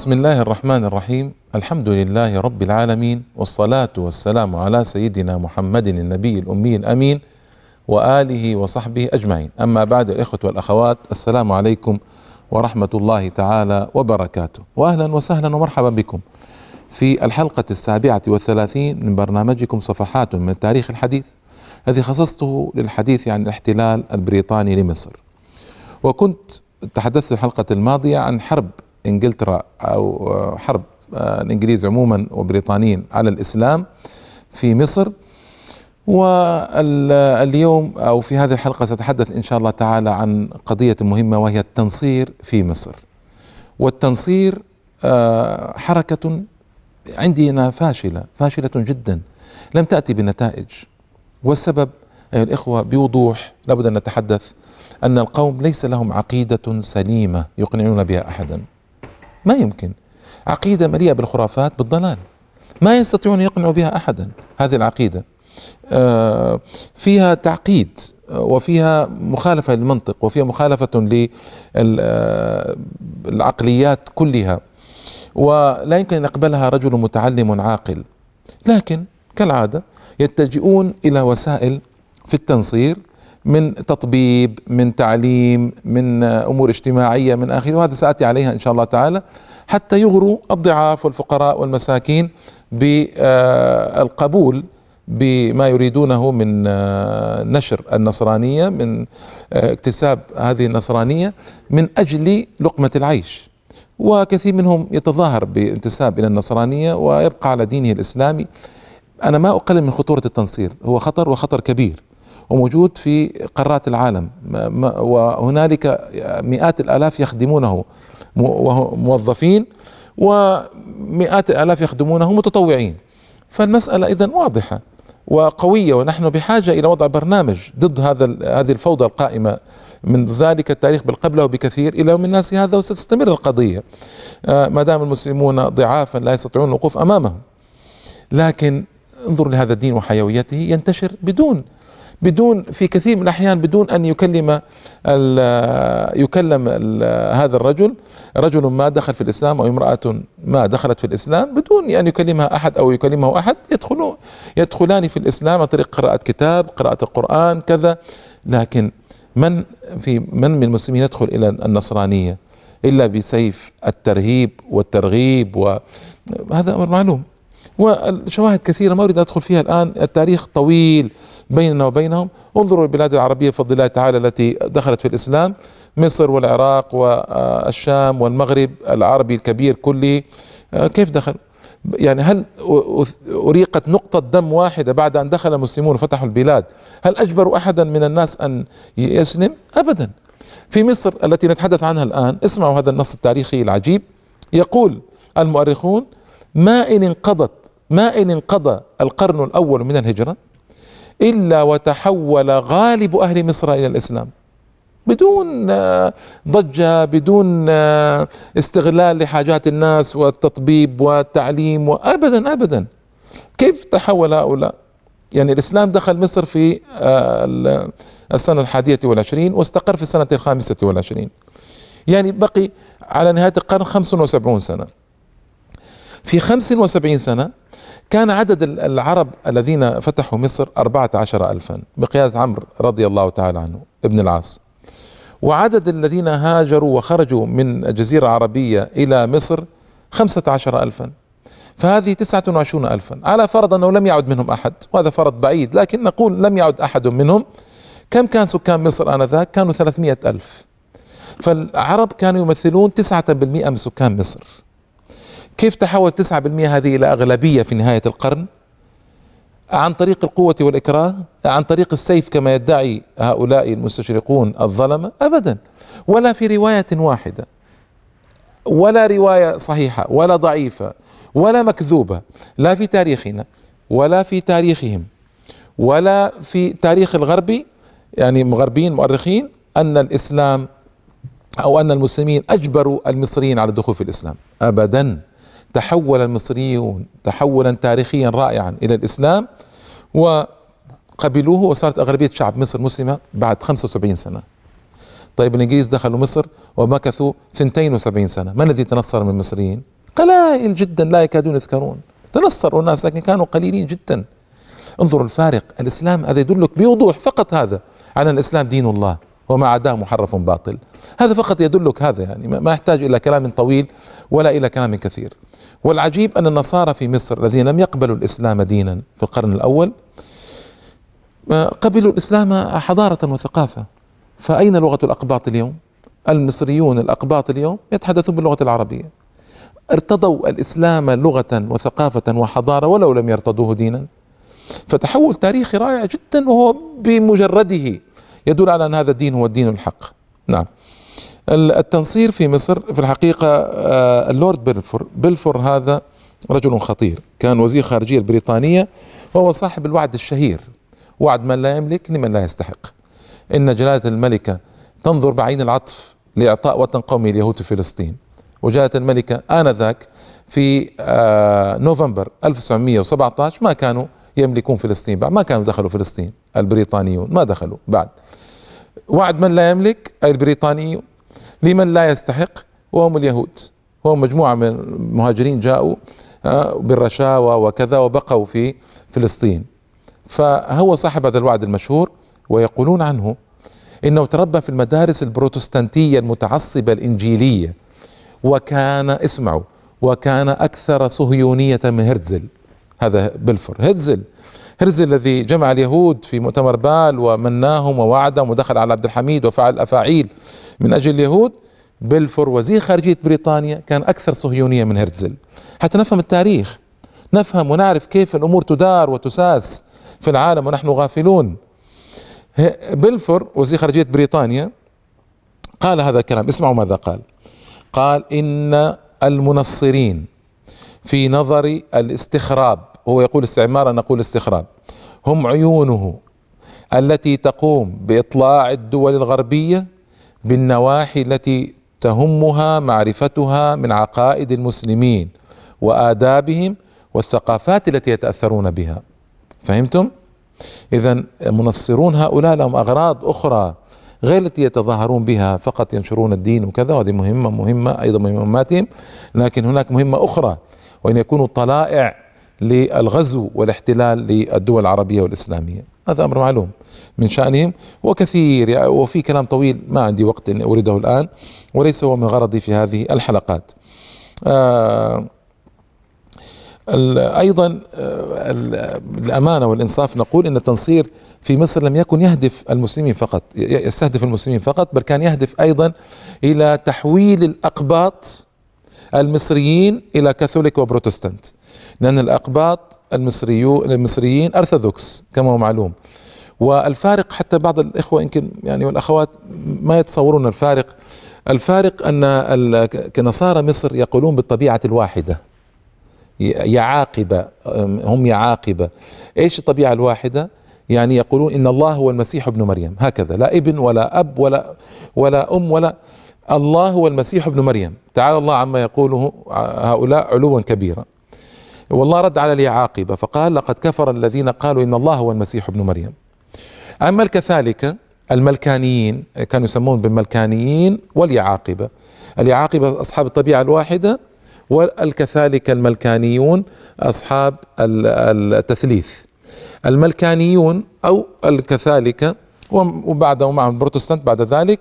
بسم الله الرحمن الرحيم الحمد لله رب العالمين والصلاة والسلام على سيدنا محمد النبي الأمي الأمين وآله وصحبه أجمعين أما بعد الإخوة والأخوات السلام عليكم ورحمة الله تعالى وبركاته وأهلا وسهلا ومرحبا بكم في الحلقة السابعة والثلاثين من برنامجكم صفحات من التاريخ الحديث الذي خصصته للحديث عن الاحتلال البريطاني لمصر. وكنت تحدثت الحلقة الماضية عن حرب إنجلترا أو حرب الإنجليز عموما وبريطانيين على الإسلام في مصر. واليوم أو في هذه الحلقة سأتحدث إن شاء الله تعالى عن قضية مهمة وهي التنصير في مصر. والتنصير حركة عندنا فاشلة فاشلة جدا. لم تأتي بنتائج. والسبب أيها الإخوة بوضوح لابد أن نتحدث أن القوم ليس لهم عقيدة سليمة يقنعون بها احدا. ما يمكن. عقيدة مليئة بالخرافات بالضلال. ما يستطيعون يقنعوا بها احدا هذه العقيدة. فيها تعقيد وفيها مخالفة للمنطق وفيها مخالفة للعقليات كلها. ولا يمكن أن يقبلها رجل متعلم عاقل. لكن كالعادة يتجئون إلى وسائل في التنصير من تطبيب من تعليم من أمور اجتماعية من اخره وهذا سآتي عليها إن شاء الله تعالى حتى يغروا الضعاف والفقراء والمساكين بالقبول بما يريدونه من نشر النصرانية من اكتساب هذه النصرانية من أجل لقمة العيش. وكثير منهم يتظاهر بانتساب إلى النصرانية ويبقى على دينه الإسلامي. أنا ما أقلل من خطورة التنصير هو خطر وخطر كبير. وموجود في قارات العالم. وهنالك مئات الآلاف يخدمونه موظفين ومئات الآلاف يخدمونه متطوعين. فالمسألة اذا واضحة وقوية ونحن بحاجة إلى وضع برنامج ضد هذا هذه الفوضى القائمة من ذلك التاريخ بل قبله بكثير إلى يوم الناس هذا وستستمر القضية. ما دام المسلمون ضعافا لا يستطيعون الوقوف أمامهم. لكن انظر لهذا الدين وحيويته ينتشر بدون بدون في كثير من الأحيان بدون أن يكلم ال يكلم ال هذا الرجل رجل ما دخل في الإسلام أو امرأة ما دخلت في الإسلام بدون أن يكلمها أحد أو يكلمه أحد يدخلون يدخلان في الإسلام عن طريق قراءة كتاب قراءة القرآن كذا. لكن من في من من المسلمين يدخل إلى النصرانية إلا بسيف الترهيب والترغيب وهذا أمر معلوم. والشواهد كثيرة ما أريد أدخل فيها الآن. التاريخ طويل بيننا وبينهم. انظروا البلاد العربية بفضل الله تعالى التي دخلت في الإسلام. مصر والعراق والشام والمغرب العربي الكبير كله. كيف دخل يعني هل أريقت نقطة دم واحدة بعد أن دخل المسلمون وفتحوا البلاد؟ هل أجبروا أحدا من الناس أن يسلم؟ أبدا. في مصر التي نتحدث عنها الآن اسمعوا هذا النص التاريخي العجيب. يقول المؤرخون ما إن انقضت ما إن انقضى القرن الأول من الهجرة إلا وتحول غالب أهل مصر إلى الإسلام. بدون ضجة بدون استغلال لحاجات الناس والتطبيب والتعليم وأبدا أبدا. كيف تحول هؤلاء؟ يعني الإسلام دخل مصر في السنة الحادية والعشرين واستقر في السنة الخامسة والعشرين. يعني بقي على نهاية القرن خمس وسبعون سنة. في خمس وسبعين سنة كان عدد العرب الذين فتحوا مصر أربعة عشر ألفا بقيادة عمرو رضي الله تعالى عنه ابن العاص. وعدد الذين هاجروا وخرجوا من الجزيرة العربية إلى مصر خمسة عشر ألفا. فهذه تسعة وعشرون ألفا. على فرض أنه لم يعد منهم أحد وهذا فرض بعيد لكن نقول لم يعد أحد منهم. كم كان سكان مصر آنذاك؟ كانوا ثلاثمائة ألف. فالعرب كانوا يمثلون تسعة بالمئة من سكان مصر. كيف تحول تسعة بالمئة هذه إلى أغلبية في نهاية القرن؟ عن طريق القوة والإكراه عن طريق السيف كما يدعي هؤلاء المستشرقون الظلمة أبدا. ولا في رواية واحدة ولا رواية صحيحة ولا ضعيفة ولا مكذوبة لا في تاريخنا ولا في تاريخهم ولا في تاريخ الغربي يعني مغربيين مؤرخين أن الإسلام أو أن المسلمين أجبروا المصريين على الدخول في الإسلام. أبدا. تحول المصريون تحولا تاريخيا رائعا إلى الإسلام وقبلوه وصارت أغلبية شعب مصر مسلمة بعد 75 سنة. طيب الإنجليز دخلوا مصر ومكثوا 72 سنة. من الذي تنصر من المصريين؟ قلائل جدا لا يكادون يذكرون. تنصروا الناس لكن كانوا قليلين جدا. انظروا الفارق. الإسلام هذا يدلك بوضوح فقط هذا على الإسلام دين الله وما عداه محرف باطل. هذا فقط يدلك هذا يعني ما يحتاج إلى كلام طويل ولا إلى كلام كثير. والعجيب أن النصارى في مصر الذين لم يقبلوا الإسلام دينا في القرن الأول قبلوا الإسلام حضارة وثقافة. فأين لغة الأقباط اليوم؟ المصريون الأقباط اليوم يتحدثون باللغة العربية. ارتضوا الإسلام لغة وثقافة وحضارة ولو لم يرتضوه دينا. فتحول تاريخي رائع جدا وهو بمجرده يدل على أن هذا الدين هو الدين الحق. نعم. التنصير في مصر في الحقيقة آه، اللورد بلفور بلفور هذا رجل خطير. كان وزير خارجية البريطانية وهو صاحب الوعد الشهير. وعد من لا يملك لمن لا يستحق. إن جلالة الملكة تنظر بعين العطف لإعطاء وطن قومي اليهود في فلسطين. وجاءت الملكة آنذاك في آه، نوفمبر 1917 ما كانوا يملكون فلسطين بعد. ما كانوا دخلوا فلسطين البريطانيون ما دخلوا بعد. وعد من لا يملك أي البريطانيون. لمن لا يستحق وهم اليهود. وهم مجموعة من المهاجرين جاءوا آه، بالرشاوى وكذا وبقوا في فلسطين. فهو صاحب هذا الوعد المشهور ويقولون عنه إنه تربى في المدارس البروتستانتية المتعصبة الإنجيلية وكان اسمعوا وكان أكثر صهيونية من هرتزل. هذا بلفور هرتزل هرتزل الذي جمع اليهود في مؤتمر بال ومناهم ووعدهم ودخل على عبد الحميد وفعل أفاعيل من أجل اليهود بلفور وزير خارجية بريطانيا كان أكثر صهيونية من هرتزل. حتى نفهم التاريخ نفهم ونعرف كيف الأمور تدار وتساس في العالم ونحن غافلون. بلفور وزير خارجية بريطانيا قال هذا الكلام. اسمعوا ماذا قال. قال إن المنصرين في نظر الاستخراب هو يقول استعمار أنا أقول استخراب هم عيونه التي تقوم بإطلاع الدول الغربية بالنواحي التي تهمها معرفتها من عقائد المسلمين وآدابهم والثقافات التي يتأثرون بها فهمتم؟ إذا منصرون هؤلاء لهم أغراض أخرى غير التي يتظاهرون بها فقط ينشرون الدين وكذا وهذه مهمة مهمة أيضا من مهماتهم لكن هناك مهمة أخرى وأن يكونوا طلائع للغزو والاحتلال للدول العربية والإسلامية. هذا أمر معلوم من شأنهم وكثير وفي كلام طويل ما عندي وقت أن أورده الآن وليس هو من غرضي في هذه الحلقات. آه أيضا آه، الأمانة والإنصاف نقول إن التنصير في مصر لم يكن يهدف المسلمين فقط يستهدف المسلمين فقط بل كان يهدف أيضا إلى تحويل الأقباط المصريين إلى كاثوليك وبروتستانت. لأن الأقباط المصريون المصريين أرثوذكس كما هو معلوم. والفارق حتى بعض الإخوة يمكن يعني والأخوات ما يتصورون الفارق. الفارق أن كنصارى مصر يقولون بالطبيعة الواحدة. يعاقبة هم يعاقبة إيش الطبيعة الواحدة؟ يعني يقولون إن الله هو المسيح ابن مريم. هكذا. لا ابن ولا أب ولا ولا أم ولا الله هو المسيح ابن مريم. تعالى الله عما يقوله هؤلاء علوا كبيرا. والله رد على اليعاقبة فقال لقد كفر الذين قالوا إن الله هو المسيح ابن مريم. أما الكثالكة الملكانيين كانوا يسمون بالملكانيين واليعاقبة. اليعاقبة أصحاب الطبيعة الواحدة والكذلك الملكانيون أصحاب التثليث. الملكانيون أو الكثالكة وبعده معهم البروتستانت بعد ذلك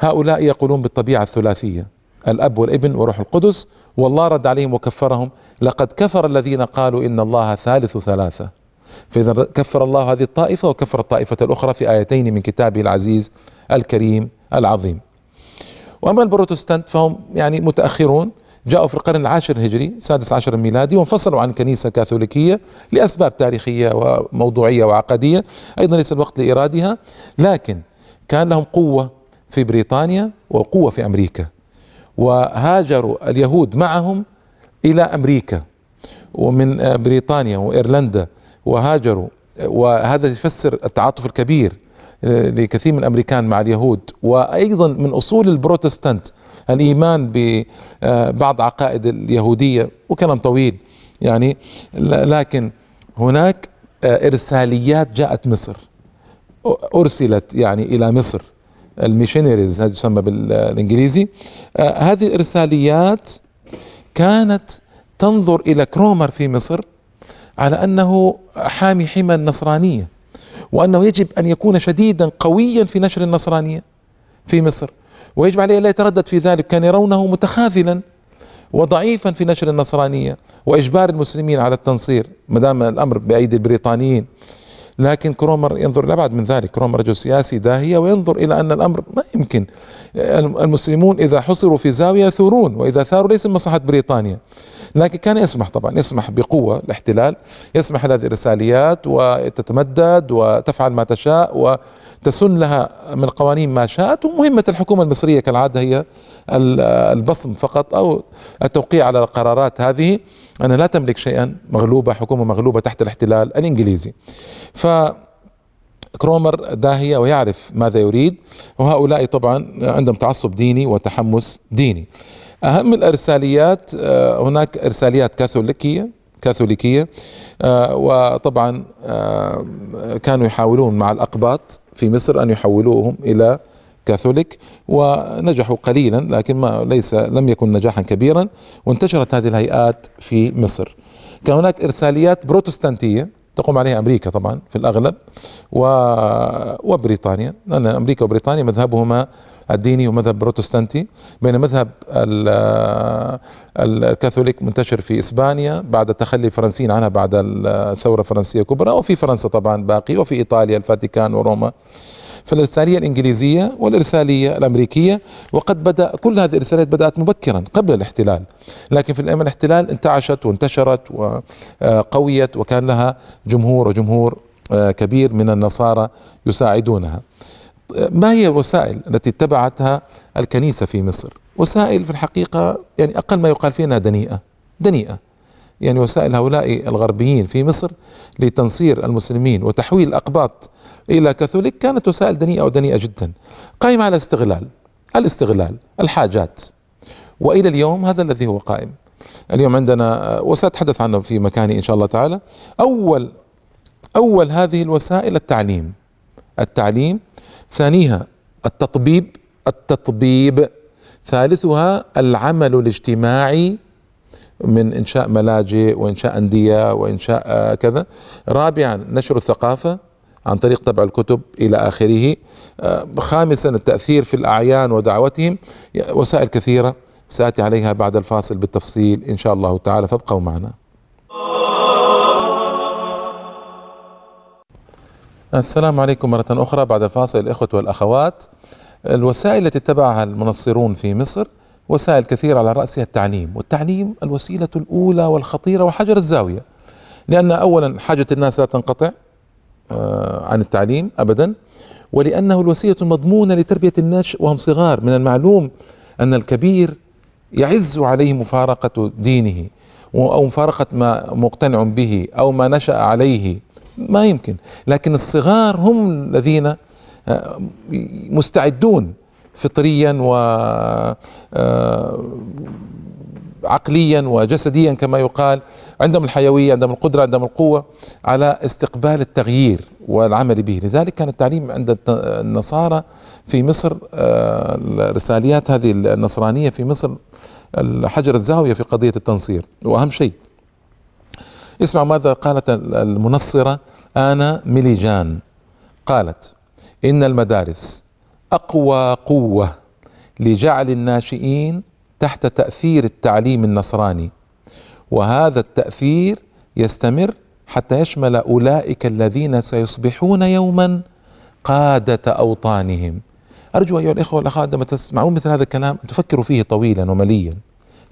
هؤلاء يقولون بالطبيعة الثلاثية الأب والابن وروح القدس والله رد عليهم وكفرهم لقد كفر الذين قالوا إن الله ثالث ثلاثة. فإذا كفر الله هذه الطائفة وكفر الطائفة الأخرى في آيتين من كتابه العزيز الكريم العظيم. وأما البروتستانت فهم يعني متأخرون جاءوا في القرن العاشر الهجري السادس عشر الميلادي وانفصلوا عن الكنيسة الكاثوليكية لأسباب تاريخية وموضوعية وعقدية أيضا ليس الوقت لإيرادها لكن كان لهم قوة في بريطانيا وقوة في أمريكا وهاجروا اليهود معهم إلى أمريكا. ومن بريطانيا وإيرلندا وهاجروا وهذا يفسر التعاطف الكبير لكثير من الامريكان مع اليهود. وأيضا من أصول البروتستانت الإيمان ببعض عقائد اليهودية وكلام طويل. يعني لكن هناك إرساليات جاءت مصر أرسلت يعني إلى مصر. ال missionaries هذا يسمى بالإنجليزي. آه، هذه الارساليات كانت تنظر إلى كرومر في مصر على أنه حامي حمى النصرانية وأنه يجب أن يكون شديدا قويا في نشر النصرانية في مصر. ويجب عليه لا يتردد في ذلك كان يرونه متخاذلا وضعيفا في نشر النصرانية وإجبار المسلمين على التنصير ما دام الأمر بأيدي البريطانيين. لكن كرومر ينظر لابعد من ذلك. كرومر رجل سياسي داهية وينظر إلى أن الأمر ما يمكن. المسلمون إذا حصروا في زاوية يثورون وإذا ثاروا ليس مصلحة بريطانيا. لكن كان يسمح طبعا يسمح بقوة الاحتلال يسمح هذه الرساليات وتتمدد وتفعل ما تشاء وتسن لها من القوانين ما شاءت ومهمة الحكومة المصرية كالعادة هي البصم فقط أو التوقيع على القرارات هذه. أنا لا تملك شيئا مغلوبة حكومة مغلوبة تحت الاحتلال الإنجليزي. ف كرومر داهية ويعرف ماذا يريد وهؤلاء طبعا عندهم تعصب ديني وتحمس ديني. أهم الإرساليات آه، هناك إرساليات كاثوليكية كاثوليكية. آه، وطبعا آه، كانوا يحاولون مع الأقباط في مصر أن يحولوهم إلى كاثوليك ونجحوا قليلا لكن ما ليس لم يكن نجاحا كبيرا وانتشرت هذه الهيئات في مصر. كان هناك إرساليات بروتستانتية تقوم عليها أمريكا طبعا في الأغلب و... وبريطانيا. لأن أمريكا وبريطانيا مذهبهما الديني ومذهب بروتستانتي بين مذهب الكاثوليك منتشر في إسبانيا بعد تخلي الفرنسيين عنها بعد الثورة الفرنسية الكبرى وفي فرنسا طبعا باقي وفي إيطاليا الفاتيكان وروما. فالإرسالية الإنجليزية والإرسالية الأمريكية وقد بدأ كل هذه الإرساليات بدأت مبكرا قبل الاحتلال. لكن في الأيام الاحتلال انتعشت وانتشرت وقويت وكان لها جمهور وجمهور كبير من النصارى يساعدونها. ما هي الوسائل التي اتبعتها الكنيسة في مصر؟ وسائل في الحقيقة يعني أقل ما يقال فيها أنها دنيئة. دنيئة. يعني وسائل هؤلاء الغربيين في مصر لتنصير المسلمين وتحويل الأقباط إلى كاثوليك كانت وسائل دنيئة ودنيئة جدا. قائمة على الاستغلال. الاستغلال الحاجات. وإلى اليوم هذا الذي هو قائم. اليوم عندنا وسأتحدث عنه في مكاني إن شاء الله تعالى. أول أول هذه الوسائل التعليم. التعليم ثانيها التطبيب التطبيب. ثالثها العمل الاجتماعي من إنشاء ملاجئ وإنشاء أندية وإنشاء آه، كذا. رابعا نشر الثقافة. عن طريق طبع الكتب إلى آخره. آه، خامسا التأثير في الأعيان ودعوتهم. وسائل كثيرة سأتي عليها بعد الفاصل بالتفصيل. إن شاء الله تعالى فابقوا معنا. السلام عليكم مرة أخرى. بعد الفاصل الإخوة والأخوات الوسائل التي اتبعها المنصرون في مصر وسائل كثيرة على رأسها التعليم والتعليم الوسيلة الأولى والخطيرة وحجر الزاوية. لأن أولا حاجة الناس لا تنقطع عن التعليم أبدا ولأنه الوسيلة المضمونة لتربية الناس وهم صغار. من المعلوم أن الكبير يعز عليه مفارقة دينه أو مفارقة ما مقتنع به أو ما نشأ عليه. ما يمكن. لكن الصغار هم الذين آه، مستعدون فطريا و آه، عقليا وجسديا كما يقال عندهم الحيوية عندهم القدرة عندهم القوة على استقبال التغيير والعمل به. لذلك كان التعليم عند النصارى في مصر آه، الرساليات هذه النصرانية في مصر حجر الزاوية في قضية التنصير وأهم شيء. اسمع ماذا قالت المنصرة أنا ميليجان. قالت إن المدارس أقوى قوة لجعل الناشئين تحت تأثير التعليم النصراني. وهذا التأثير يستمر حتى يشمل أولئك الذين سيصبحون يوما قادة أوطانهم. أرجو أيها الإخوة والأخوات عندما تسمعون مثل هذا الكلام تفكروا فيه طويلا ومليا.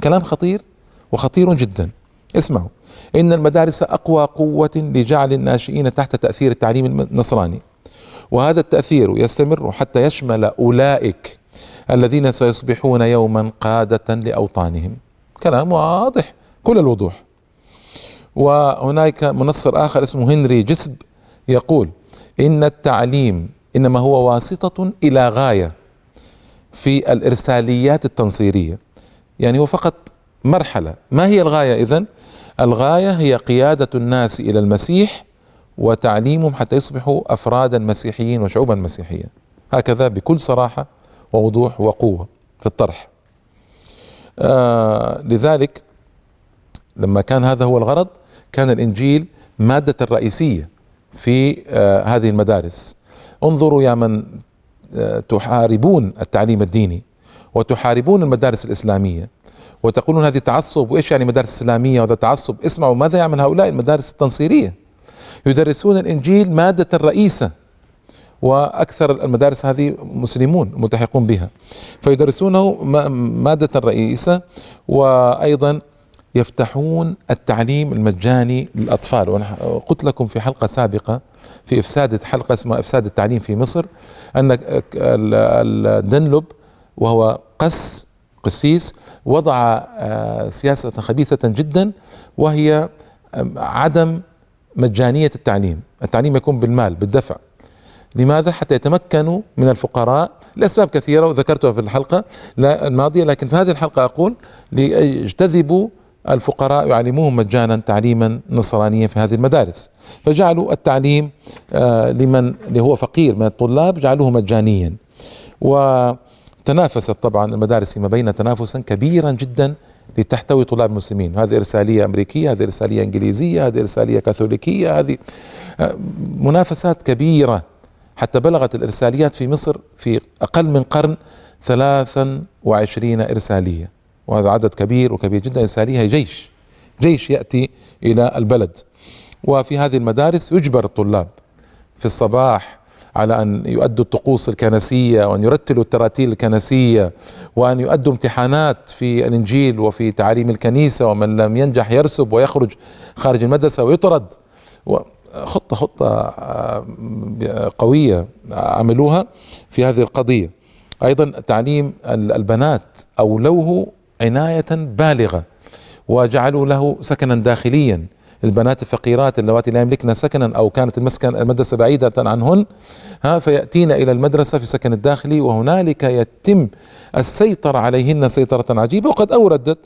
كلام خطير وخطير جدا. اسمعوا. إن المدارس أقوى قوة لجعل الناشئين تحت تأثير التعليم النصراني. وهذا التأثير يستمر حتى يشمل أولئك الذين سيصبحون يوما قادة لأوطانهم. كلام واضح كل الوضوح. وهناك منصر آخر اسمه هنري جسب يقول إن التعليم إنما هو واسطة إلى غاية في الإرساليات التنصيرية. يعني هو فقط مرحلة. ما هي الغاية إذن؟ الغاية هي قيادة الناس إلى المسيح وتعليمهم حتى يصبحوا أفرادا مسيحيين وشعوبا مسيحية. هكذا بكل صراحة ووضوح وقوة في الطرح. آه لذلك لما كان هذا هو الغرض كان الإنجيل مادة رئيسية في آه هذه المدارس. انظروا يا من آه تحاربون التعليم الديني وتحاربون المدارس الإسلامية وتقولون هذه تعصب. وإيش يعني مدارس إسلامية وهذا تعصب؟ اسمعوا ماذا يعمل هؤلاء المدارس التنصيرية. يدرسون الإنجيل مادة رئيسة وأكثر المدارس هذه مسلمون ملتحقون بها. فيدرسونه مادة رئيسة وأيضا يفتحون التعليم المجاني للأطفال. وأنا قلت لكم في حلقة سابقة في إفساد حلقة اسمها إفساد التعليم في مصر أن الدنلب وهو قس قسيس وضع آه، سياسة خبيثة جدا وهي عدم مجانية التعليم. التعليم يكون بالمال بالدفع. لماذا؟ حتى يتمكنوا من الفقراء لأسباب كثيرة وذكرتها في الحلقة الماضية لكن في هذه الحلقة أقول ليجتذبوا الفقراء يعلموهم مجانا تعليما نصرانيا في هذه المدارس. فجعلوا التعليم آه، لمن اللي هو فقير من الطلاب جعلوه مجانيا. و تنافست طبعا المدارس فيما بين تنافسا كبيرا جدا لتحتوي طلاب المسلمين. هذه إرسالية أمريكية هذه إرسالية إنجليزية هذه إرسالية كاثوليكية هذه آه، منافسات كبيرة. حتى بلغت الإرساليات في مصر في أقل من قرن 23 إرسالية. وهذا عدد كبير وكبير جدا. إرسالية هي جيش. جيش يأتي إلى البلد. وفي هذه المدارس يجبر الطلاب في الصباح على أن يؤدوا الطقوس الكنسية وأن يرتلوا التراتيل الكنسية وأن يؤدوا امتحانات في الإنجيل وفي تعاليم الكنيسة ومن لم ينجح يرسب ويخرج خارج المدرسة ويطرد. خطة خطة آه، قوية عملوها في هذه القضية. أيضا تعليم البنات أولوه عناية بالغة وجعلوا له سكنا داخليا. البنات الفقيرات اللواتي لا يملكن سكنا أو كانت المسكن المدرسة بعيدة عنهن ها فيأتين إلى المدرسة في سكن الداخلي وهنالك يتم السيطرة عليهن سيطرة عجيبة وقد أوردت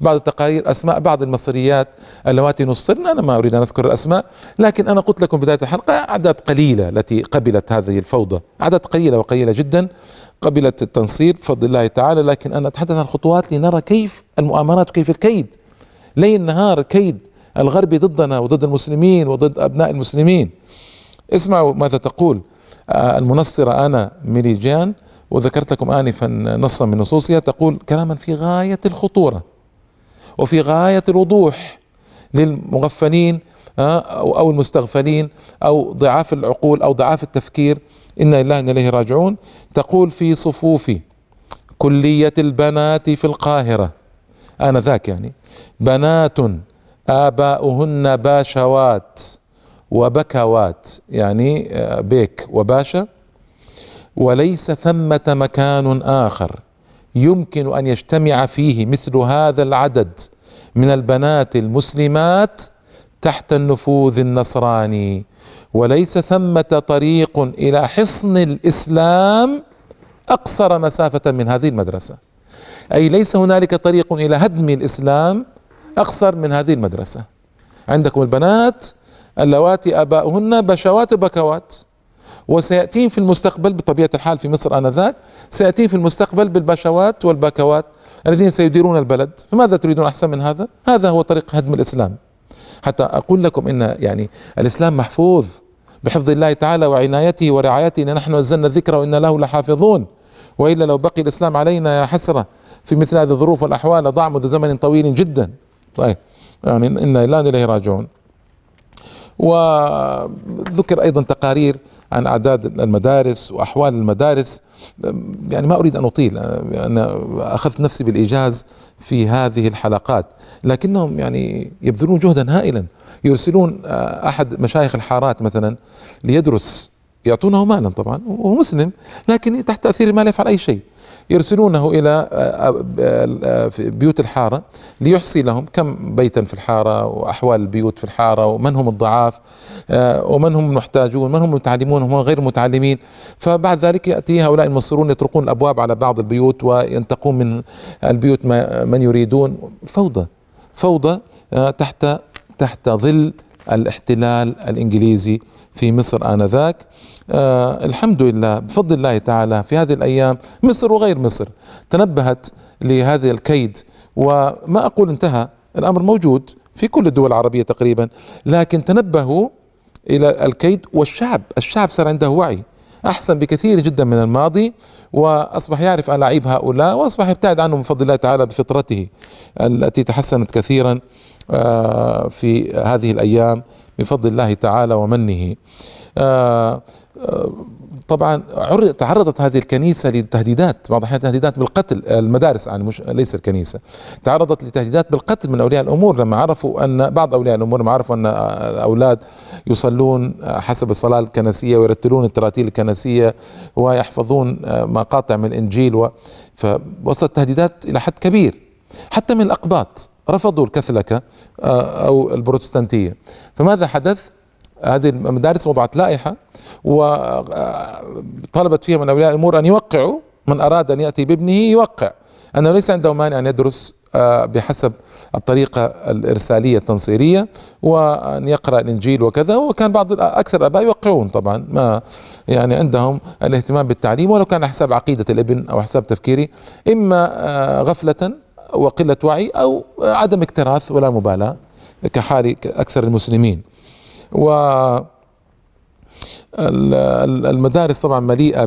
بعض التقارير أسماء بعض المصريات اللواتي نصرن. أنا ما أريد أن أذكر الأسماء لكن أنا قلت لكم بداية الحلقة أعداد قليلة التي قبلت هذه الفوضى. أعداد قليلة وقليلة جدا قبلت التنصير بفضل الله تعالى لكن أنا أتحدث عن الخطوات لنرى كيف المؤامرات وكيف الكيد. ليل نهار كيد الغربي ضدنا وضد المسلمين وضد أبناء المسلمين. اسمعوا ماذا تقول آه، المنصرة أنا ميري جان وذكرت لكم آنفا نصا من نصوصها تقول كلاما في غاية الخطورة وفي غاية الوضوح للمغفلين آه، أو المستغفلين أو ضعاف العقول أو ضعاف التفكير. إنا لله إنا إليه راجعون. تقول في صفوف كلية البنات في القاهرة آنذاك يعني بنات آباؤهن باشوات وبكوات يعني آه، بيك وباشا. وليس ثمة مكان آخر يمكن أن يجتمع فيه مثل هذا العدد من البنات المسلمات تحت النفوذ النصراني. وليس ثمة طريق إلى حصن الإسلام أقصر مسافة من هذه المدرسة. أي ليس هنالك طريق إلى هدم الإسلام أقصر من هذه المدرسة. عندكم البنات اللواتي آباؤهن بشوات بكوات وسيأتين في المستقبل بطبيعة الحال في مصر آنذاك سيأتين في المستقبل بالبشوات والبكوات الذين سيديرون البلد. فماذا تريدون أحسن من هذا؟ هذا هو طريق هدم الإسلام. حتى أقول لكم إن يعني الإسلام محفوظ بحفظ الله تعالى وعنايته ورعايته إن نحن نزلنا الذكر وإن له لحافظون. وإلا لو بقي الإسلام علينا يا حسرة في مثل هذه الظروف والأحوال ضاع منذ زمن طويل جدا. طيب. يعني إنا لا إليه راجعون. وذكر أيضا تقارير عن أعداد المدارس وأحوال المدارس. يعني ما أريد أن أطيل أنا أخذت نفسي بالإيجاز في هذه الحلقات. لكنهم يعني يبذلون جهدا هائلا. يرسلون أحد مشايخ الحارات مثلا ليدرس يعطونه مالا طبعا وهو مسلم لكن تحت تأثير المال يفعل أي شيء. يرسلونه إلى آه، آه، آه، بيوت الحارة ليحصي لهم كم بيتا في الحارة وأحوال البيوت في الحارة ومن هم الضعاف ومن هم المحتاجون من هم المتعلمون ومن غير المتعلمين. فبعد ذلك يأتي هؤلاء المصرون يطرقون الأبواب على بعض البيوت وينتقون من البيوت من يريدون. فوضى فوضى تحت تحت ظل الاحتلال الإنجليزي. في مصر آنذاك. آه الحمد لله بفضل الله تعالى في هذه الأيام مصر وغير مصر تنبهت لهذا الكيد. وما أقول انتهى الأمر موجود في كل الدول العربية تقريبا لكن تنبهوا إلى الكيد والشعب. الشعب صار عنده وعي أحسن بكثير جدا من الماضي وأصبح يعرف الاعيب هؤلاء وأصبح يبتعد عنهم بفضل الله تعالى بفطرته التي تحسنت كثيرا. في هذه الأيام بفضل الله تعالى ومنه. آه، آه، طبعا تعرضت هذه الكنيسة لتهديدات بعض الأحيان تهديدات بالقتل المدارس يعني مش ليس الكنيسة. تعرضت لتهديدات بالقتل من أولياء الأمور لما عرفوا أن بعض أولياء الأمور لما عرفوا أن الأولاد يصلون حسب الصلاة الكنسية ويرتلون التراتيل الكنسية ويحفظون مقاطع من الإنجيل و فوصلت تهديدات إلى حد كبير حتى من الأقباط. رفضوا الكاثوليكة أو البروتستانتية. فماذا حدث؟ هذه المدارس وضعت لائحة وطلبت فيها من أولياء الأمور أن يوقعوا من أراد أن يأتي بابنه يوقع. أنه ليس عنده مانع أن يدرس آه، بحسب الطريقة الإرسالية التنصيرية وأن يقرأ الإنجيل وكذا. وكان بعض أكثر الآباء يوقعون طبعا ما يعني عندهم الاهتمام بالتعليم ولو كان حساب عقيدة الابن أو حساب تفكيري. إما آه، غفلة وقلة وعي أو عدم اكتراث ولا مبالاة كحال أكثر المسلمين. و المدارس طبعا مليئة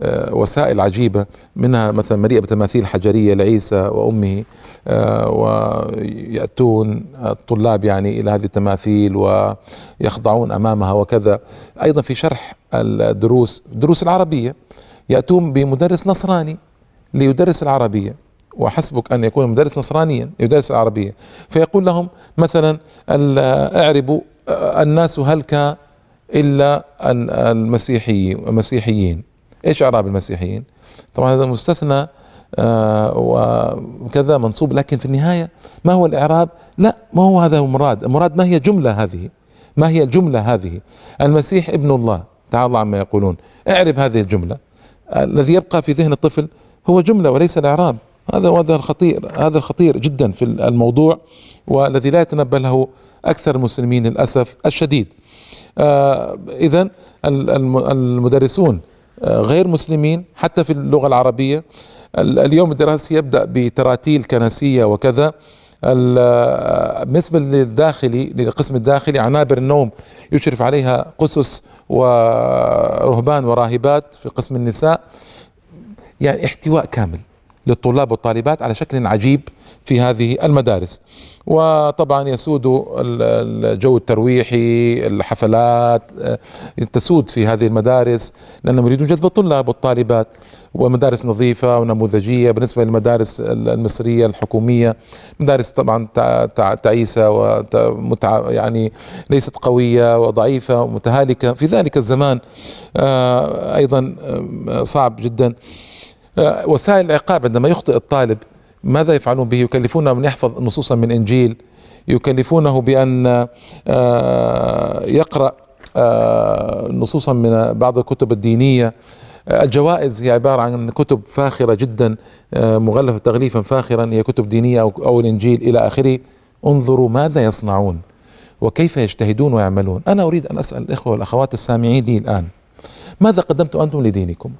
بوسائل عجيبة منها مثلا مليئة بتماثيل حجرية لعيسى وأمه آه، ويأتون الطلاب يعني إلى هذه التماثيل ويخضعون أمامها وكذا. أيضا في شرح الدروس الدروس العربية يأتون بمدرس نصراني ليدرس العربية. وحسبك أن يكون مدرس نصرانيا يدرس العربية. فيقول لهم مثلا اعربوا الناس هلك إلا المسيحيين المسيحيين. إيش إعراب المسيحيين؟ طبعا هذا مستثنى آه وكذا منصوب لكن في النهاية ما هو الإعراب؟ لا ما هو هذا المراد؟ المراد ما هي جملة هذه؟ ما هي الجملة هذه؟ المسيح ابن الله. تعالى الله عما يقولون. اعرب هذه الجملة. الذي يبقى في ذهن الطفل هو جملة وليس الإعراب. هذا هذا الخطير هذا الخطير جدا في الموضوع والذي لا يتنبه له أكثر المسلمين للأسف الشديد. آه إذا المدرسون آه غير مسلمين حتى في اللغة العربية. اليوم الدراسي يبدأ بتراتيل كنسية وكذا. آه، بالنسبة للداخلي للقسم الداخلي عنابر النوم يشرف عليها قسس ورهبان وراهبات في قسم النساء. يعني احتواء كامل. للطلاب والطالبات على شكل عجيب في هذه المدارس. وطبعا يسود الجو الترويحي الحفلات آه، تسود في هذه المدارس لأنهم يريدون جذب الطلاب والطالبات. ومدارس نظيفة ونموذجية بالنسبة للمدارس المصرية الحكومية. مدارس طبعا تعيسة ومتع يعني ليست قوية وضعيفة ومتهالكة. في ذلك الزمان آه، أيضا آه، صعب جدا. وسائل العقاب عندما يخطئ الطالب ماذا يفعلون به؟ يكلفونه من يحفظ نصوصا من إنجيل يكلفونه بأن آه، يقرأ آه، نصوصا من بعض الكتب الدينية. الجوائز هي عبارة عن كتب فاخرة جدا آه، مغلفة تغليفا فاخرا هي كتب دينية أو الإنجيل إلى آخره. انظروا ماذا يصنعون وكيف يجتهدون ويعملون. أنا أريد أن أسأل الإخوة والأخوات السامعين لي الآن ماذا قدمتم أنتم لدينكم؟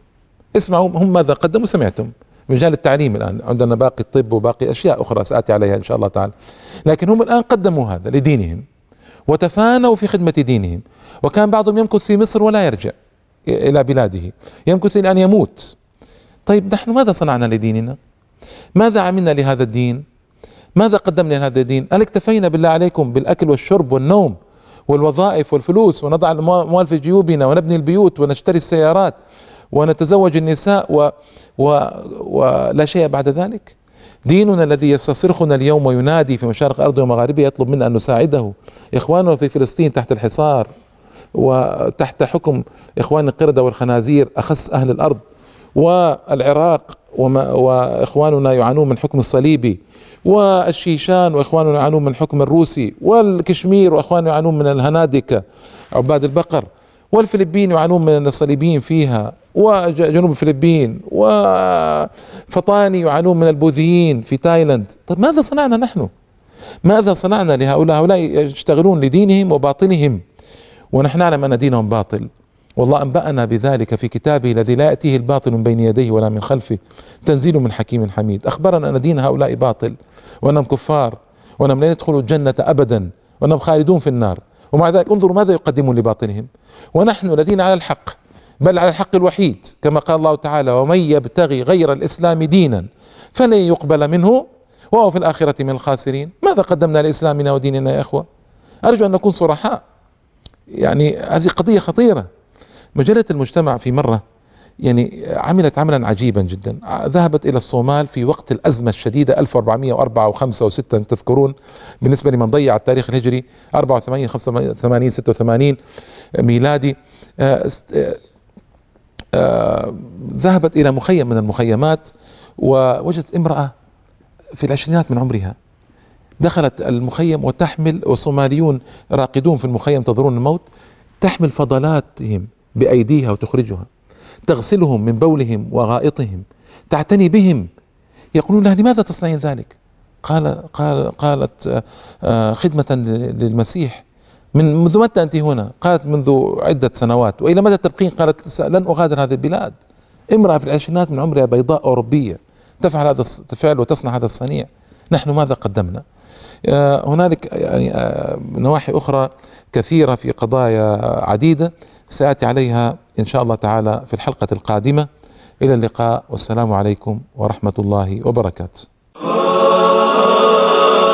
اسمعوا هم ماذا قدموا؟ سمعتم. مجال التعليم الآن. عندنا باقي الطب وباقي أشياء أخرى سآتي عليها إن شاء الله تعالى. لكن هم الآن قدموا هذا لدينهم وتفانوا في خدمة دينهم. وكان بعضهم يمكث في مصر ولا يرجع إلى بلاده. يمكث إلى أن يموت. طيب نحن ماذا صنعنا لديننا؟ ماذا عملنا لهذا الدين؟ ماذا قدمنا لهذا الدين؟ هل اكتفينا بالله عليكم بالأكل والشرب والنوم والوظائف والفلوس ونضع الأموال في جيوبنا ونبني البيوت ونشتري السيارات. ونتزوج النساء و و ولا شيء بعد ذلك. ديننا الذي يستصرخنا اليوم وينادي في مشارق الأرض ومغاربها يطلب منا أن نساعده. اخواننا في فلسطين تحت الحصار وتحت حكم إخوان القردة والخنازير اخس أهل الأرض. والعراق وما وإخواننا يعانون من حكم الصليبي. والشيشان وإخواننا يعانون من الحكم الروسي. والكشمير وإخواننا يعانون من الهنادكة عباد البقر. والفلبين يعانون من الصليبيين فيها. وجنوب الفلبين وفطاني يعانون من البوذيين في تايلاند. طيب ماذا صنعنا نحن؟ ماذا صنعنا لهؤلاء؟ هؤلاء يشتغلون لدينهم وباطلهم ونحن نعلم أن دينهم باطل. والله أنبأنا بذلك في كتابه الذي لا يأتيه الباطل من بين يديه ولا من خلفه تنزيل من حكيم حميد. أخبرنا أن دين هؤلاء باطل وأنهم كفار وأنهم لن يدخلوا الجنة أبدا وأنهم خالدون في النار. ومع ذلك انظروا ماذا يقدمون لباطلهم ونحن الذين على الحق بل على الحق الوحيد كما قال الله تعالى ومن يبتغي غير الإسلام دينا فلن يقبل منه وهو في الآخرة من الخاسرين. ماذا قدمنا لإسلامنا وديننا يا إخوة؟ أرجو أن نكون صرحاء. يعني هذه قضية خطيرة. مجلة المجتمع في مرة يعني عملت عملا عجيبا جدا. ذهبت إلى الصومال في وقت الأزمة الشديدة 1404 و5 و6 تذكرون بالنسبة لمن ضيع التاريخ الهجري 84 85 86 ميلادي. آه، آه، ذهبت إلى مخيم من المخيمات ووجدت امرأة في العشرينات من عمرها. دخلت المخيم وتحمل والصوماليون راقدون في المخيم تنظرون الموت تحمل فضلاتهم بأيديها وتخرجها. تغسلهم من بولهم وغائطهم. تعتني بهم. يقولون لها لماذا تصنعين ذلك؟ قال قال قالت آه، خدمة للمسيح. من منذ متى أنت هنا؟ قالت منذ عدة سنوات وإلى متى تبقين قالت لن أغادر هذه البلاد. امرأة في العشرينات من عمرها بيضاء أوروبية تفعل هذا الفعل وتصنع هذا الصنيع. نحن ماذا قدمنا؟ آه، هنالك يعني آه، نواحي أخرى كثيرة في قضايا عديدة. سآتي عليها إن شاء الله تعالى في الحلقة القادمة. إلى اللقاء والسلام عليكم ورحمة الله وبركاته.